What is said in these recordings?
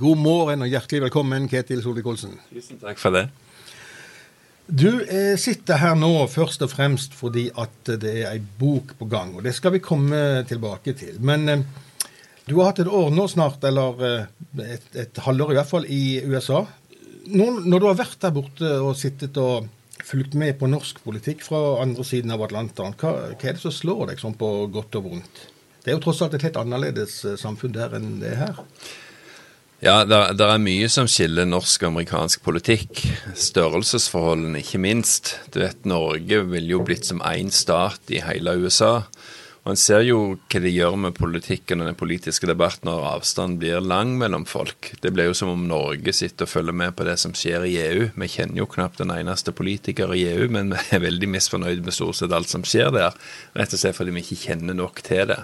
God morgen og hjertelig velkommen, Ketil Solvik-Olsen. Tusen takk for det. Du eh, sitter her nå først og fremst fordi at det er ei bok på gang, og det skal vi komme tilbake til. Men eh, du har hatt et år nå snart, eller eh, et, et halvår i hvert fall, i USA. Når, når du har vært der borte og sittet og fulgt med på norsk politikk fra andre siden av Atlanteren, hva, hva er det som slår deg sånn på godt og vondt? Det er jo tross alt et helt annerledes samfunn der enn det er her. Ja, det er mye som skiller norsk og amerikansk politikk. Størrelsesforholdene, ikke minst. Du vet, Norge ville jo blitt som én stat i hele USA. Og En ser jo hva de gjør med politikken og den politiske debatten når avstanden blir lang mellom folk. Det blir jo som om Norge sitter og følger med på det som skjer i EU. Vi kjenner jo knapt den eneste politiker i EU, men vi er veldig misfornøyd med stort sett alt som skjer der. Rett og slett fordi vi ikke kjenner nok til det.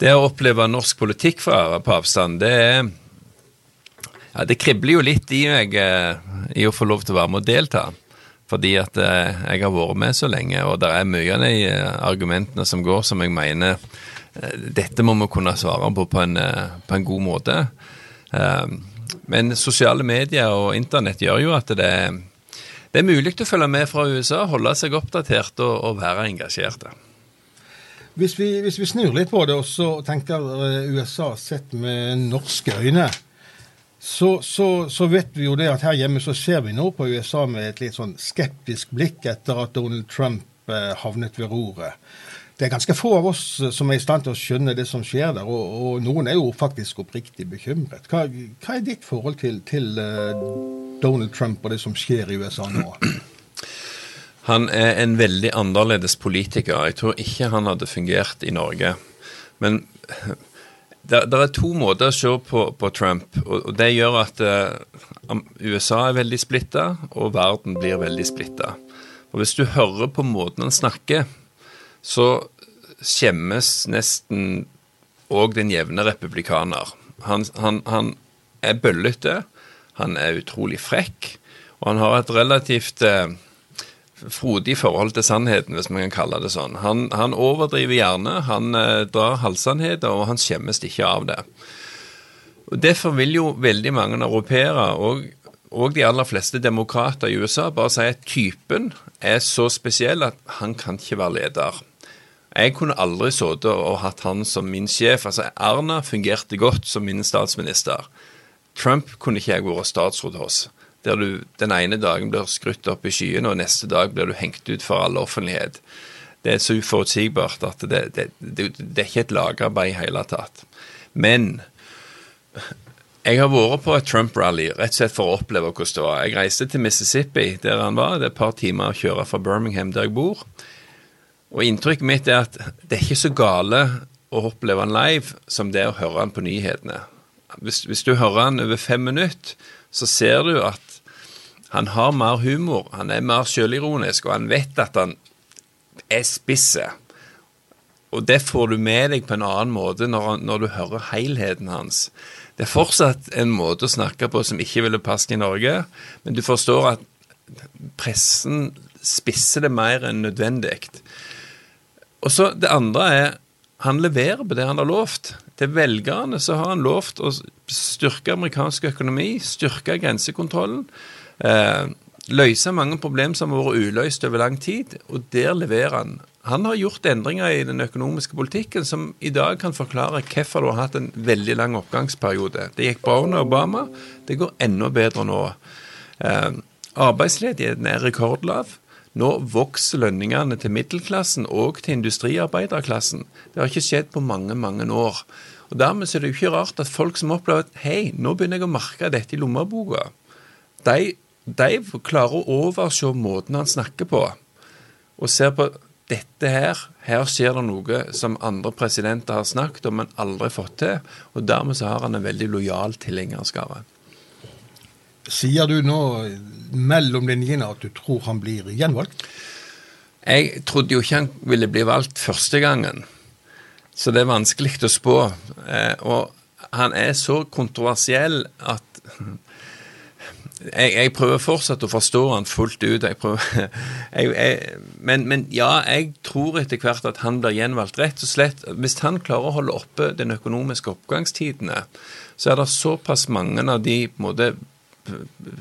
Det å oppleve norsk politikk fra på avstand, det er ja, Det kribler jo litt i meg eh, i å få lov til å være med og delta. Fordi at eh, jeg har vært med så lenge, og det er mye av de eh, argumentene som går som jeg mener dette må vi kunne svare på på en, på en god måte. Men sosiale medier og internett gjør jo at det, det er mulig å følge med fra USA, holde seg oppdatert og, og være engasjerte. Hvis vi, hvis vi, snur litt på det og så tenker USA sett med norske øyne, så, så, så, vet vi jo det at her hjemme så ser vi nå på USA med et litt sånn skeptisk blikk etter at Donald Trump eh, havnet ved roret. Det er ganske få av oss eh, som er i stand til å skjønne det som skjer der, og, og noen er jo faktisk oppriktig bekymret. Hva, hva er ditt forhold til, til eh, Donald Trump og det som skjer i USA nå? Han er en veldig annerledes politiker. Jeg tror ikke han hadde fungert i Norge. Men det, det, er to måter å se på, på Trump, og, det gjør at uh, USA er veldig splitta, og verden blir veldig splitta. Og Hvis du hører på måten han snakker, så skjemmes nesten òg den jevne republikaner. Han, han, han er bøllete, han er utrolig frekk, og han har et relativt uh, frodig forhold til sannheten, hvis man kan kalle det sånn. Han, han overdriver gjerne, han eh, drar halvsannheter, og han skjemmes ikke av det. Og Derfor vil jo veldig mange europeere, og, og, de aller fleste demokrater i USA, bare si at typen er så spesiell at han kan ikke være leder. Jeg kunne aldri sittet og hatt han som min sjef. Altså, Erna fungerte godt som min statsminister. Trump kunne ikke jeg vært statsråd hos der du den ene dagen blir skrutt opp i skyene, og neste dag blir du hengt ut for all offentlighet. Det er så uforutsigbart at det, det, det, det er ikke et lagarbeid i hele tatt. Men jeg har vært på et Trump-rally rett og slett for å oppleve hvordan det var. Jeg reiste til Mississippi, der han var. Det er et par timer å kjøre fra Birmingham, der jeg bor. Og inntrykket mitt er at det er ikke så gale å oppleve han live som det er å høre han på nyhetene. Hvis, hvis du hører han over fem minutter, så ser du at han har mer humor, han er mer sjølironisk, og han vet at han er spisse. Og det får du med deg på en annen måte når, når, du hører helheten hans. Det er fortsatt en måte å snakke på som ikke ville passet i Norge, men du forstår at pressen spisser det mer enn nødvendig. Og så Det andre er han leverer på det han har lovt. Til velgerne så har han lovt å styrke amerikansk økonomi, styrke grensekontrollen. Eh, løse mange problemer som har vært uløst over lang tid, og der leverer han. Han har gjort endringer i den økonomiske politikken som i dag kan forklare hvorfor du har hatt en veldig lang oppgangsperiode. Det gikk bra under Obama, det går enda bedre nå. Eh, arbeidsledigheten er rekordlav. Nå vokser lønningene til middelklassen og til industriarbeiderklassen. Det har ikke skjedd på mange, mange år. Og Dermed er det jo ikke rart at folk som opplever at hei, nå begynner jeg å merke dette i lommeboka, de de klarer å overse måten han snakker på, og ser på dette her, her skjer det noe som andre presidenter har snakket om, men aldri fått til. Og dermed så har han en veldig lojal tilhengerskare. Sier du nå mellom linjene at du tror han blir gjenvalgt? Jeg trodde jo ikke han ville bli valgt første gangen, så det er vanskelig å spå. Eh, og han er så kontroversiell at jeg, jeg, prøver fortsatt å forstå han fullt ut. Prøver, jeg, men, men, ja, jeg tror etter hvert at han blir gjenvalgt. Rett og slett, Hvis han klarer å holde oppe den økonomiske oppgangstidene, så er det såpass mange av de på en måte,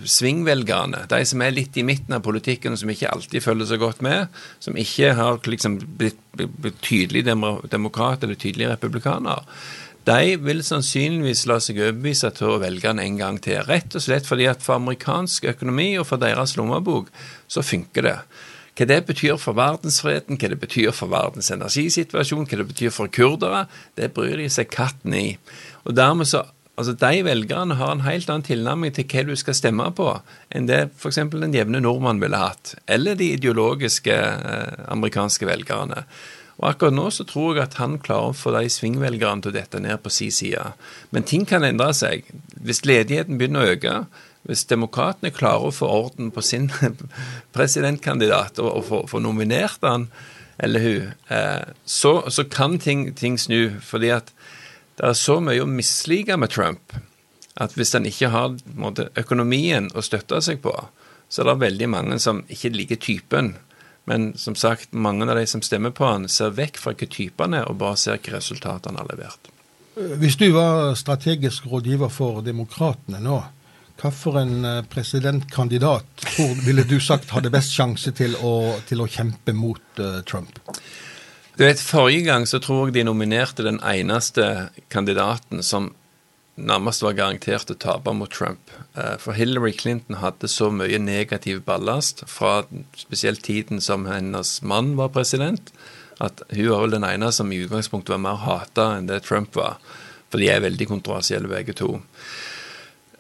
svingvelgerne, de som er litt i midten av politikken, som ikke alltid følger så godt med, som ikke har liksom blitt, blitt tydelig demokrat eller tydelig republikaner, de vil sannsynligvis la seg overbevise til å velge den en gang til. Rett og slett fordi at for amerikansk økonomi og for deres lommebok så funker det. Hva det betyr for verdensfreden, hva det betyr for verdens energisituasjon, hva det betyr for kurdere, det bryr de seg katten i. Og dermed så Altså, De velgerne har en helt annen tilnærming til hva du skal stemme på, enn det f.eks. den jevne nordmann ville hatt, eller de ideologiske eh, amerikanske velgerne. Og Akkurat nå så tror jeg at han klarer å få de svingvelgerne til å dette ned på si side. Men ting kan endre seg. Hvis ledigheten begynner å øke, hvis demokratene klarer å få orden på sin presidentkandidat og, og få, nominert han eller hun, eh, så, så, kan ting, ting snu. fordi at det er så mye å mislike med Trump at hvis han ikke har måte, økonomien å støtte seg på, så er det veldig mange som ikke liker typen. Men som sagt, mange av de som stemmer på han, ser vekk fra hva type han er, og bare ser hvilke resultater han har levert. Hvis du var strategisk rådgiver for Demokratene nå, hvilken eh, presidentkandidat tror, ville du sagt hadde best sjanse til å, til å kjempe mot uh, Trump? Du vet, Forrige gang så tror jeg de nominerte den eneste kandidaten som nærmest var garantert å tape mot Trump. Eh, for Hillary Clinton hadde så mye negativ ballast fra spesielt tiden som hennes mann var president, at hun var vel den ene som i utgangspunktet var mer hata enn det Trump var. For de er veldig kontroversielle begge to.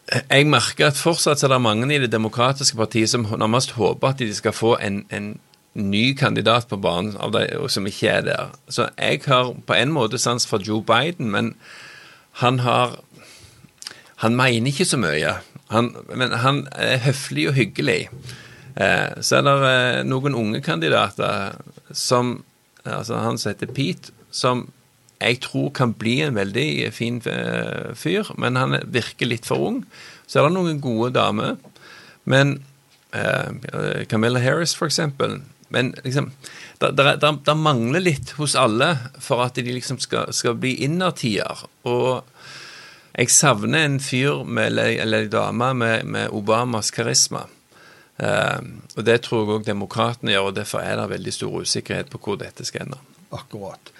Jeg merker at fortsatt er det mange i Det demokratiske partiet som nærmest håper at de skal få en, en ny kandidat på banen av de som ikke er der. Så jeg har på en måte sans for Joe Biden, men han har Han mener ikke så mye. Han, men han er høflig og hyggelig. Eh, så er det eh, noen unge kandidater som Altså han som heter Pete, som jeg tror kan bli en veldig fin eh, fyr, men han virker litt for ung. Så er det noen gode damer. Men eh, Camilla Harris, for eksempel, men liksom, det mangler litt hos alle for at de liksom skal, skal bli innertier. Og jeg savner en fyr med, eller en dame med, med, Obamas karisma. Eh, og Det tror jeg òg demokratene gjør, og derfor er det veldig stor usikkerhet på hvor dette skal ende. Akkurat.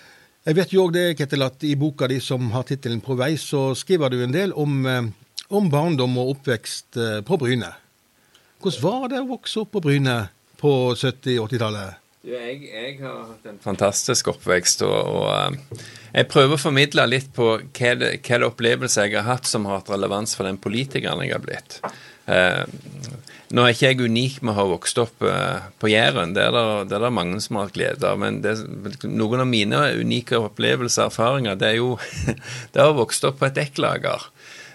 Jeg vet jo òg det, Ketil, at i boka di som har tittelen 'På vei', så skriver du en del om, eh, om barndom og oppvekst eh, på Bryne. Hvordan var det å vokse opp på Bryne? på 70-80-tallet? Jeg, jeg, har hatt en fantastisk oppvekst, og, og uh, jeg prøver å formidle litt på hva det, hva opplevelser jeg har hatt som har hatt relevans for den politikeren jeg har blitt. Uh, nå er ikke jeg unik med å ha vokst opp uh, på Jæren, det er det, mange som har hatt glede av. Men det, noen av mine unike opplevelser og erfaringer, det er jo det har vokst opp på et dekklager.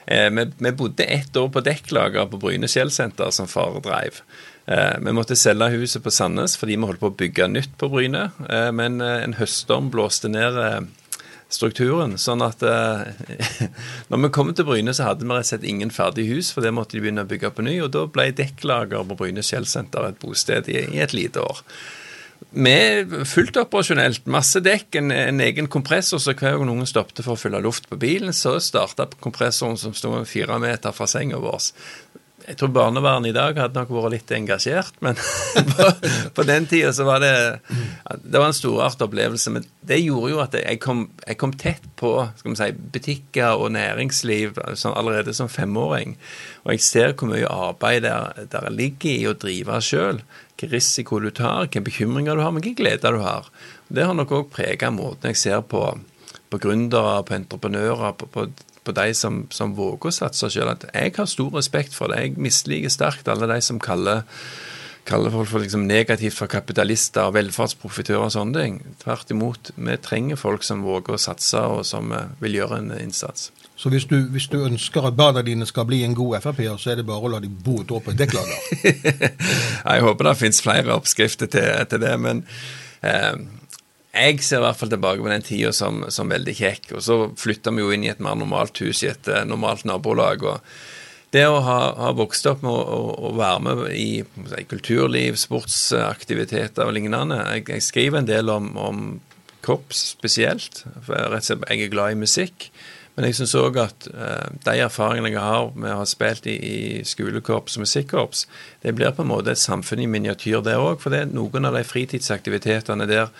Vi, vi, bodde ett år på dekklager på Bryne Skjellsenter som far dreiv. Eh, vi måtte selge huset på Sandnes fordi vi holdt på å bygge nytt på Bryne. Eh, men eh, en høststorm blåste ned strukturen. Sånn at når vi kom til Bryne, så hadde vi rett og slett ingen ferdig hus, for det måtte de begynne å bygge på ny. Og da ble dekklager på Bryne Skjellsenter et bosted i, et lite år. Med fullt operasjonelt, masse dekk, en, en egen kompressor, så hver gang noen stoppet for å fylle luft på bilen, så starta kompressoren som sto fire meter fra senga vår. Jeg tror barnevernet i dag hadde nok vært litt engasjert, men på, på, den tida så var det Det var en storart opplevelse. Men det gjorde jo at jeg kom, jeg kom tett på si, butikker og næringsliv sånn, allerede som femåring. Og jeg ser hvor mye arbeid der, der ligger i å drive sjøl. Hvilken risiko du tar, hvilke bekymringer du har, men hvilke gleder du har. Det har nok òg prega måten jeg ser på, på gründere, på entreprenører, på, på på de som, som våger å satse sjøl. Jeg har stor respekt for det. Jeg misliker sterkt alle de som kaller, kaller folk for liksom negativt for kapitalister og velferdsprofitører og sånne ting. Tvert imot. Vi trenger folk som våger å satse, og som eh, vil gjøre en innsats. Så hvis du, hvis du ønsker at barna dine skal bli en god Frp-er, så er det bare å la dem bo et år på et dekklager? jeg håper det finnes flere oppskrifter til, til det, men eh, jeg ser i hvert fall tilbake på den tida som, som, veldig kjekk. Og så flytta vi jo inn i et mer normalt hus i et uh, normalt nabolag. og det å ha, ha vokst opp med å, å, å være med i si, kulturliv, sportsaktiviteter og lignende Jeg, jeg skriver en del om, om korps spesielt. for jeg, er glad i musikk. Men jeg syns òg at uh, de erfaringene jeg har med å ha spilt i, i skolekorps og musikkorps, det blir på en måte et samfunn i miniatyr, det òg. For det er noen av de fritidsaktivitetene der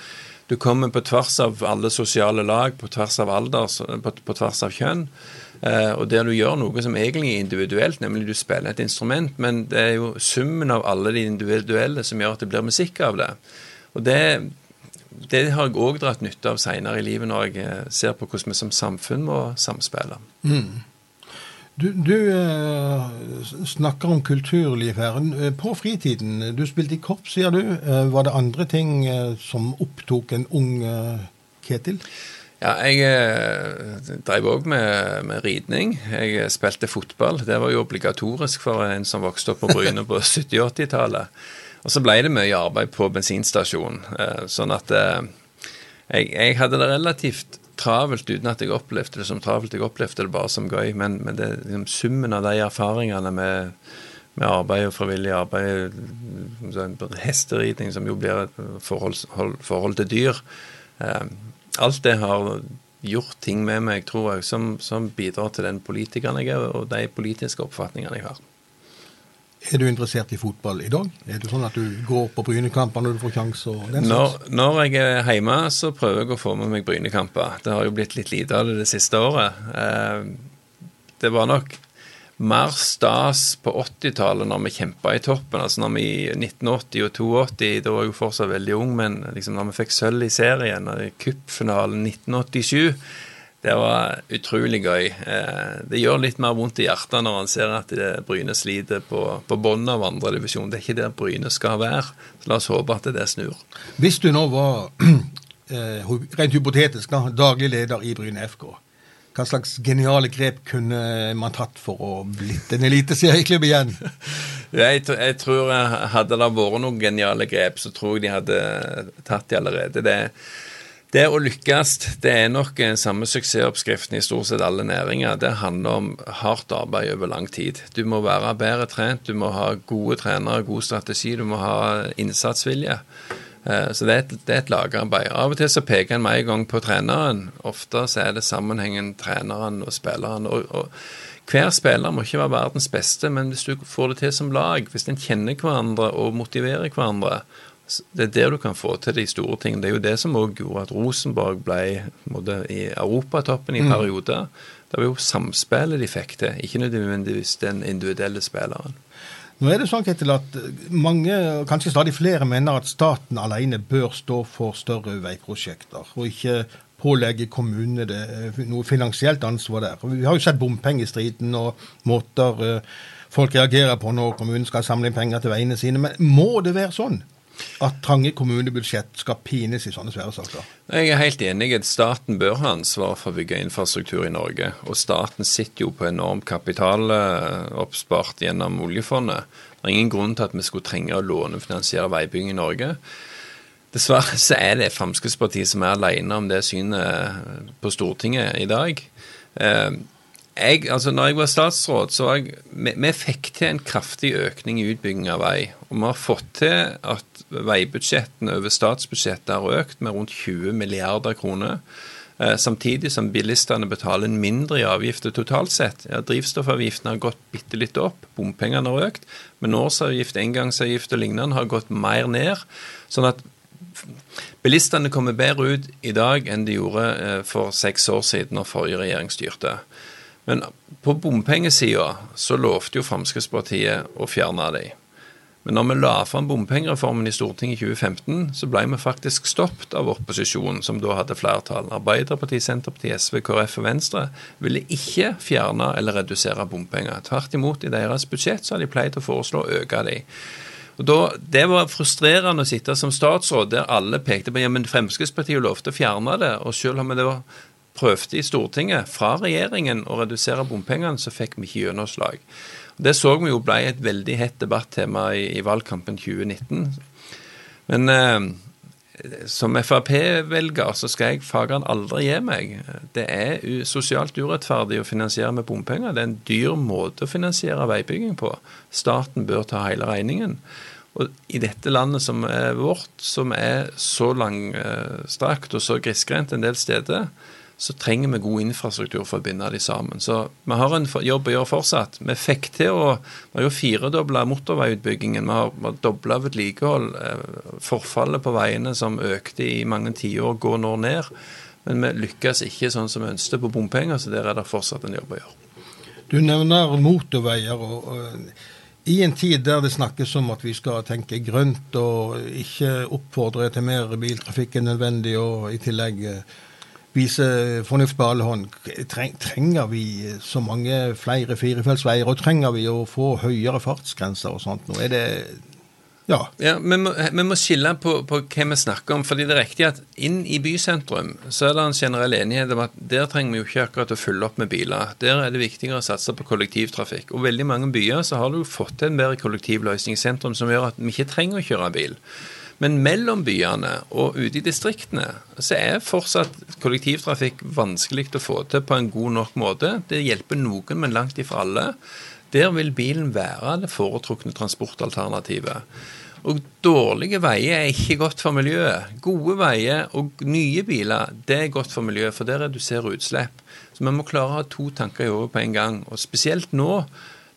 du kommer på tvers av alle sosiale lag, på tvers av alder, på, på tvers av kjønn. Uh, og der du gjør noe som egentlig er individuelt, nemlig du spiller et instrument, men det er jo summen av alle de individuelle som gjør at det blir musikk av det. Og det, det har jeg òg dratt nytte av seinere i livet, når jeg eh, ser på hvordan vi som samfunn må samspille. Mm. Du, du eh, snakker om kulturliv her. På fritiden, du spilte i korps, sier du. Eh, var det andre ting eh, som opptok en ung eh, Ketil? Ja, jeg eh, drev òg med, med, ridning. Jeg spilte fotball. Det var jo obligatorisk for en som vokste opp på Bryne på 70- 80-tallet. Og så ble det mye arbeid på bensinstasjonen. Eh, sånn at eh, jeg, jeg, hadde det relativt travelt uten at jeg opplevde det som travelt. Jeg opplevde det bare som gøy. Men, men det, liksom, summen av de erfaringene med, med arbeid og frivillig arbeid, hesteridning, som jo blir et forhold, forhold til dyr alt det har gjort ting med meg, tror jeg, som, som bidrar til den politikeren jeg er, og de politiske oppfatningene jeg har. Er du interessert i fotball i dag? Er det sånn at du går på Brynekamper når du får sjanse? Når, når, jeg er hjemme, så prøver jeg å få med meg Brynekamper. Det har jo blitt litt lite av det det siste året. Eh, det var nok mer stas på 80-tallet, når vi kjempa i toppen. altså når vi I 1980 og 82, da var jeg jo fortsatt veldig ung, men liksom når vi fikk sølv i serien, i cupfinalen 1987 det var utrolig gøy. Eh, det gjør litt mer vondt i hjertet når man ser at Bryne sliter på, på bunnen av andredivisjon. Det er ikke der Bryne skal være. Så la oss håpe at det snur. Hvis du nå var, eh, rent hypotetisk, da, daglig leder i Bryne FK, hva slags geniale grep kunne man tatt for å blitt en eliteserieklubb igjen? jeg, jeg, tror Hadde det vært noen geniale grep, så tror jeg de hadde tatt de allerede. Det, det å lykkes det er nok samme suksessoppskriften i stort sett alle næringer. Det handler om hardt arbeid over lang tid. Du må være bedre trent, du må ha gode trenere, god strategi, du må ha innsatsvilje. Eh, så det er, et, det er et lagarbeid. Av og til så peker en meg en gang på treneren. Ofte så er det sammenhengen treneren og spilleren. Og, og, hver spiller må ikke være verdens beste, men hvis du får det til som lag, hvis en kjenner hverandre og motiverer hverandre, det er der du kan få til de store tingene. Det er jo det som òg gjorde at Rosenborg ble måtte, i europatoppen i mm. perioder. Det var jo samspillet de fikk til, ikke nødvendigvis den individuelle spilleren. Nå er det sånn Ketil, at mange, kanskje stadig flere, mener at staten alene bør stå for større veiprosjekter, og ikke pålegge kommunene det, noe finansielt ansvar der. Vi har jo sett bompengestriden og måter eh, folk reagerer på når kommunen skal samle inn penger til veiene sine. Men må det være sånn? At trange kommunebudsjett skal pines i sånne svære saker? Jeg er helt enig i at staten bør ha ansvar for å bygge infrastruktur i Norge. Og staten sitter jo på enorm kapital eh, oppspart gjennom oljefondet. Det er ingen grunn til at vi skulle trenge å lånefinansiere veibygging i Norge. Dessverre så er det Fremskrittspartiet som er alene om det synet på Stortinget i dag. Jeg, altså når jeg var statsråd, så jeg, vi, vi, fikk til en kraftig økning i utbygging av vei. Og vi har fått til at veibudsjettene over statsbudsjettet har økt med rundt 20 milliarder kroner. Eh, samtidig som bilistene betaler mindre i avgifter totalt sett. Ja, Drivstoffavgiftene har gått bitte litt opp, bompengene har økt. Men årsavgift, engangsavgift og lignende har gått mer ned. Sånn at bilistene kommer bedre ut i dag enn de gjorde eh, for seks år siden når forrige regjering styrte. Men på bompengesida så lovte jo Fremskrittspartiet å fjerne de. Men når vi la fram bompengereformen i Stortinget i 2015, så ble vi faktisk stoppet av opposisjonen, som da hadde flertall. Arbeiderpartiet, Senterpartiet, SV, KrF og Venstre ville ikke fjerne eller redusere bompenger. Tvert imot, i deres budsjett så har de pleid å foreslå å øke de. Og da, Det var frustrerende å sitte som statsråd der alle pekte på ja, men Fremskrittspartiet lovte å fjerne det, og selv om det var prøvde i Stortinget, fra regjeringen, å redusere bompengene, så fikk vi ikke gjennomslag. Det så vi jo ble et veldig hett debattema i, i valgkampen 2019. Men eh, som Frp-velger så skal jeg fagene aldri gi meg. Det er sosialt urettferdig å finansiere med bompenger. Det er en dyr måte å finansiere veibygging på. Staten bør ta hele regningen. Og i dette landet som er vårt, som er så langstrakt og så grisgrendt en del steder, så trenger vi god infrastruktur for å binde de sammen. Så vi har en jobb å gjøre fortsatt. Vi fikk til å Vi har jo firedobla motorveiutbyggingen. Vi har, dobla vedlikehold. Eh, forfallet på veiene som økte i mange tiår, går nå ned. Men vi lykkes ikke sånn som vi ønsket på bompenger, så der er det fortsatt en jobb å gjøre. Du nevner motorveier. og, og i en tid der det snakkes om at vi skal tenke grønt og ikke oppfordre til mer biltrafikk enn nødvendig, og i tillegg eh, vise hånd. Trenger vi så mange flere firefeltsveier, og trenger vi å få høyere fartsgrenser og sånt? Nå er det ja. ja vi, må, vi må skille på, på, hva vi snakker om. fordi det er riktig at inn i bysentrum så er det en generell enighet om at der trenger vi jo ikke akkurat å fylle opp med biler. Der er det viktigere å satse på kollektivtrafikk. Og veldig mange byer så har du fått til en bedre kollektivløsning i sentrum som gjør at vi ikke trenger å kjøre bil. Men mellom byene og ute i distriktene så er fortsatt kollektivtrafikk vanskelig å få til på en god nok måte. Det hjelper noen, men langt ifra alle. Der vil bilen være det foretrukne transportalternativet. Og dårlige veier er ikke godt for miljøet. Gode veier og nye biler, det er godt for miljøet, for det reduserer utslipp. Så vi må klare å ha to tanker i hodet på en gang. Og spesielt nå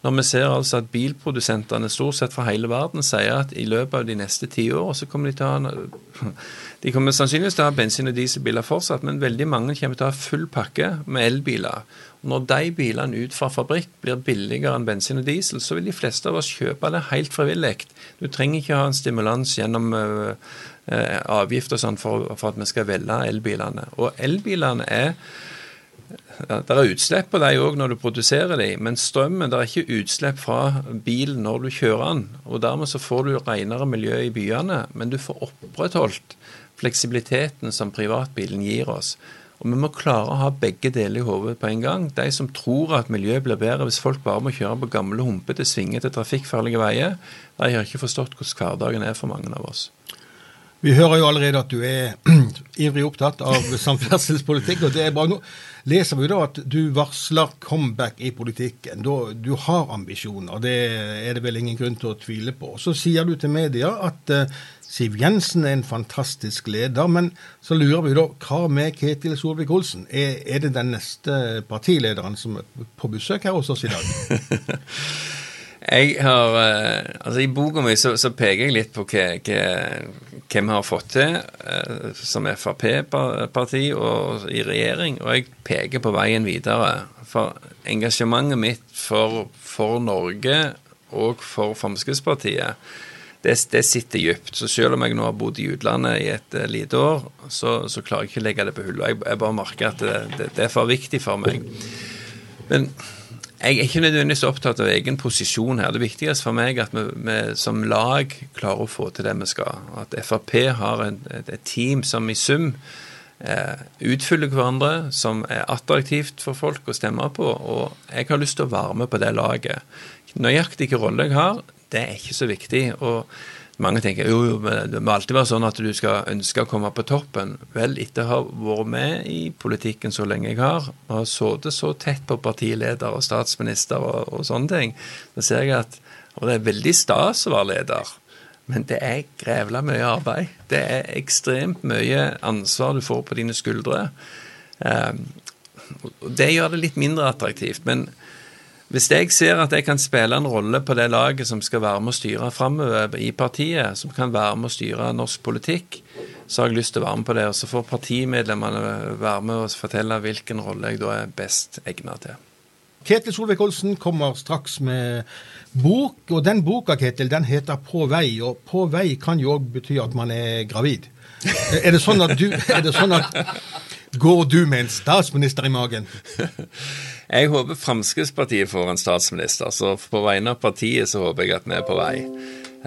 når vi ser altså at bilprodusentene stort sett fra hele verden sier at i løpet av de neste ti år så kommer de til å ha De kommer sannsynligvis til å ha bensin- og dieselbiler fortsatt, men veldig mange kommer til å ha full pakke med elbiler. Og når de bilene ut fra fabrikk blir billigere enn bensin og diesel, så vil de fleste av oss kjøpe det helt frivillig. Du trenger ikke ha en stimulans gjennom uh, uh, avgift og sånn for, for at vi skal velge elbilene. Og elbilene er Det er utslipp på dem òg når du produserer dem, men strømmen Det er ikke utslipp fra bilen når du kjører den. og Dermed så får du renere miljø i byene, men du får opprettholdt fleksibiliteten som privatbilen gir oss. Og Vi må klare å ha begge deler i hodet på en gang. De som tror at miljøet blir bedre hvis folk bare må kjøre på gamle, humpete, svingete, trafikkfarlige veier, de har ikke forstått hvordan hverdagen er for mange av oss. Vi hører jo allerede at du er ivrig opptatt av samferdselspolitikk. og det er bare nå leser vi da at du varsler comeback i politikken. Du har ambisjoner, det er det vel ingen grunn til å tvile på. Så sier du til media at uh, Siv Jensen er en fantastisk leder. Men så lurer vi da, hva med Ketil Solvik-Olsen? Er, er, det den neste partilederen som er på besøk her hos oss i dag? Jeg har, eh, altså I boka mi så, så, peker jeg litt på hva, hva, vi har fått til eh, som Frp-parti og i regjering, og jeg peker på veien videre. For engasjementet mitt for, for Norge og for Fremskrittspartiet, det, det, sitter dypt. Så selv om jeg nå har bodd i utlandet i et uh, lite år, så, så, klarer jeg ikke å legge det på hullet. Jeg, jeg bare merker at det, det, det er for viktig for meg. Men jeg er ikke nødvendigvis opptatt av egen posisjon her. Det viktigste for meg er at vi, vi, som lag klarer å få til det vi skal. At Frp har et, et, et team som i sum eh, utfyller hverandre, som er attraktivt for folk å stemme på. Og jeg har lyst til å være med på det laget. Nøyaktig hvilken rolle jeg har, det er ikke så viktig. og mange tenker jo, jo, det må alltid være sånn at du skal ønske å komme på toppen. Vel, etter å ha vært med i politikken så lenge jeg har, og har sittet så tett på partileder og statsminister og, og sånne ting, så ser jeg at og det er veldig stas å være leder, men det er grevla mye arbeid. Det er ekstremt mye ansvar du får på dine skuldre. Um, det gjør det litt mindre attraktivt. men hvis jeg ser at jeg kan spille en rolle på det laget som skal være med å styre framover i partiet, som kan være med å styre norsk politikk, så har jeg lyst til å være med på det. Og så får partimedlemmene være med og fortelle hvilken rolle jeg da er best egnet til. Ketil Solvik-Olsen kommer straks med bok, og den boka Ketil, den heter 'På vei'. Og 'på vei' kan jo òg bety at man er gravid. Er det sånn at du er det sånn at Går du med en statsminister i magen? Jeg håper Fremskrittspartiet får en statsminister, så på vegne av partiet så håper jeg at vi er på vei.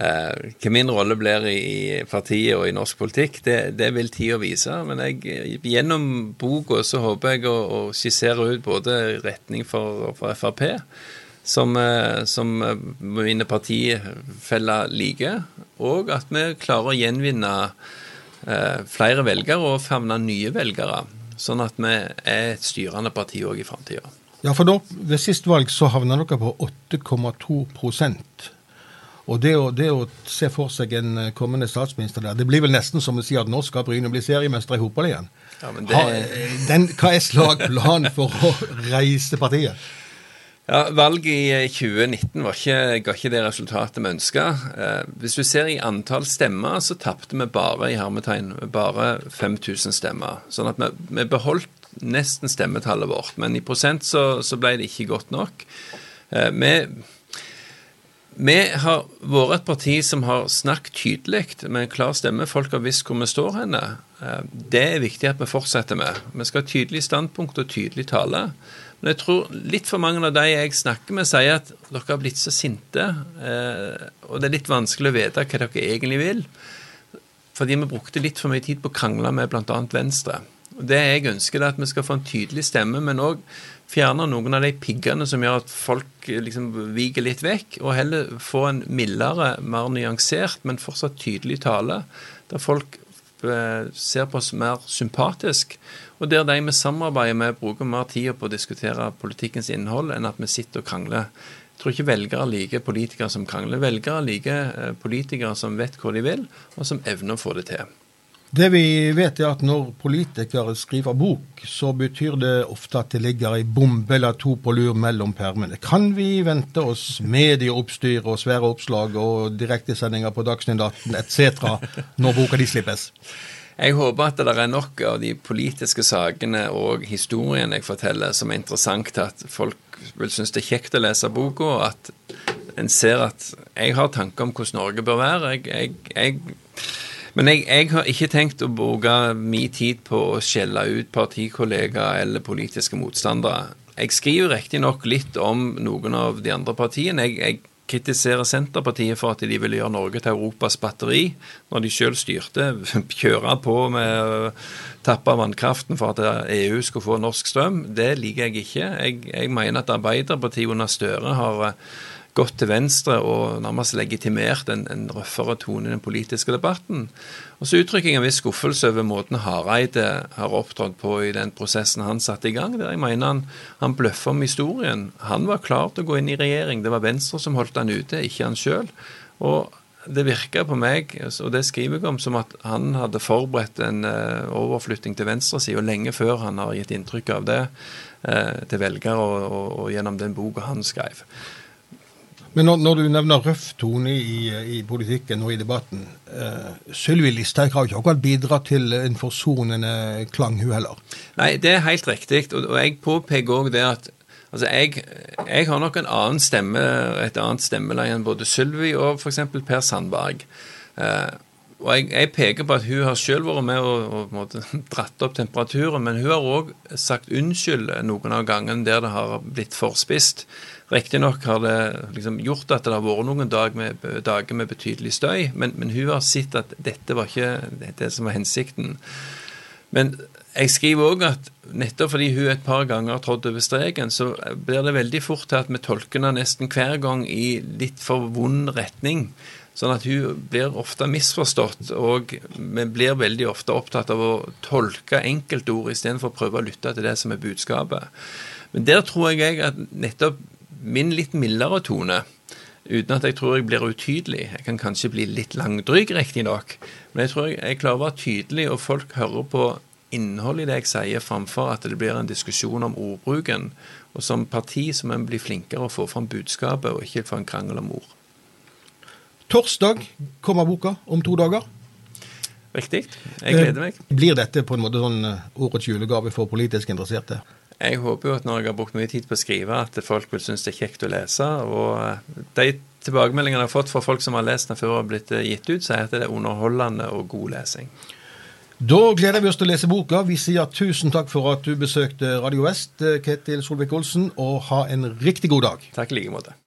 Eh, hva min rolle blir i partiet og i norsk politikk, det, det vil tida vise. Men jeg, gjennom boka så håper jeg å, å skissere ut både retning for, for Frp, som, eh, som mine partifeller liker, og at vi klarer å gjenvinne flere velgere og favne nye velgere. Sånn at vi er et styrende parti òg i framtida. Ja, for da, ved sist valg så havna dere på 8,2% og det å, det å, se for seg en eh, kommende statsminister der, det blir vel nesten som å si at nå skal Bryne bli seriemester i fotball igjen. Ja, det... ha, den, hva er slagplanen for å reise partiet? Ja, Valget i 2019 var ikke, ga ikke det resultatet vi ønska. Eh, hvis du ser i antall stemmer, så tapte vi bare i hermetegn, bare 5000 stemmer. Sånn at vi, vi beholdt nesten stemmetallet vårt, men i prosent så, så ble det ikke godt nok. Eh, vi vi har vært et parti som har snakket tydelig med en klar stemme. Folk har visst hvor vi står henne. Eh, det er viktig at vi fortsetter med. Vi skal ha tydelig standpunkt og tydelig tale. Men jeg tror litt for mange av de jeg snakker med, sier at dere har blitt så sinte, eh, og det er litt vanskelig å vite hva dere egentlig vil. Fordi vi brukte litt for mye tid på å krangle med bl.a. Venstre. Og Det jeg ønsker, er at vi skal få en tydelig stemme, men òg fjerne noen av de piggene som gjør at folk liksom viker litt vekk, og heller få en mildere, mer nyansert, men fortsatt tydelig tale, der folk eh, ser på oss mer sympatisk, og der de vi samarbeider med, bruker mer tid på å diskutere politikkens innhold enn at vi sitter og krangler. Jeg tror ikke velgere liker politikere som krangler. Velgere liker eh, politikere som vet hva de vil, og som evner å få det til. Det vi vet er at når politikere skriver bok, så betyr det ofte at det ligger ei bombe eller to på lur mellom permene. Kan vi vente oss medieoppstyr og svære oppslag og direktesendinger på Dagsnytt 18 etc. når boka de slippes? Jeg håper at det er nok av de politiske sakene og historien jeg forteller som er interessant at folk vil synes det er kjekt å lese boka, og at en ser at jeg har tanker om hvordan Norge bør være. Jeg, jeg, jeg men jeg, har ikke tenkt å bruke min tid på å skjelle ut partikollegaer eller politiske motstandere. Jeg skriver riktignok litt om noen av de andre partiene. Jeg, kritiserer Senterpartiet for at de ville gjøre Norge til Europas batteri når de selv styrte. Kjøre på med tappe vannkraften for at EU skulle få norsk strøm. Det liker jeg ikke. Jeg, jeg mener at Arbeiderpartiet under Støre har gått til venstre og nærmest legitimert en, en røffere tone i den politiske debatten. Og så uttrykker jeg en viss skuffelse over måten Hareide har opptrådt på i den prosessen han satte i gang, der jeg mener han, han bløffer om historien. Han var klar til å gå inn i regjering. Det var Venstre som holdt han ute, ikke han sjøl. Og det virka på meg, og det skriver jeg om, som at han hadde forberedt en uh, overflytting til venstresida lenge før han har gitt inntrykk av det uh, til velgere og, og, og, gjennom den boka han skrev. Men når, når, du nevner røff tone i, i, politikken og i debatten eh, Sylvi Listhaug har ikke akkurat bidratt til en forsonende klang, hun heller. Nei, det er helt riktig. Og, og jeg påpeker òg det at altså jeg, jeg, har nok en annen stemme, et annet stemmeleie enn både Sylvi og f.eks. Per Sandberg. Uh, og jeg, jeg, peker på at hun har selv vært med og, og dratt opp temperaturen, men hun har òg sagt unnskyld noen av gangene der det har blitt forspist. Riktignok har det liksom gjort at det har vært noen dager med, dager med betydelig støy, men, men, hun har sett at dette var ikke det som var hensikten. Men jeg skriver òg at nettopp fordi hun et par ganger har trådt over streken, så blir det veldig fort til at vi tolker henne nesten hver gang i litt for vond retning. Sånn at hun blir ofte misforstått, og vi blir veldig ofte opptatt av å tolke enkeltord istedenfor å prøve å lytte til det som er budskapet. Men der tror jeg at nettopp min litt mildere tone, uten at jeg tror jeg blir utydelig. Jeg kan kanskje bli litt langdryg, riktignok, men jeg tror jeg, jeg klarer å være tydelig, og folk hører på innholdet i det jeg sier, framfor at det blir en diskusjon om ordbruken. Og som parti så må en bli flinkere å få fram budskapet, og ikke få en krangel om ord. Torsdag kommer boka om to dager. Riktig. Jeg gleder meg. Blir dette på en måte sånn eh, årets julegave for politisk interesserte? Jeg håper jo at når jeg har brukt mye tid på å skrive, at folk vil synes det er kjekt å lese. Og eh, de tilbakemeldingene jeg har fått fra folk som har lest den før og blitt eh, gitt ut, sier at det er underholdende og god lesing. Da gleder vi oss til å lese boka. Vi sier tusen takk for at du besøkte Radio Vest, eh, Ketil Solvik-Olsen, og ha en riktig god dag. Takk i like måte.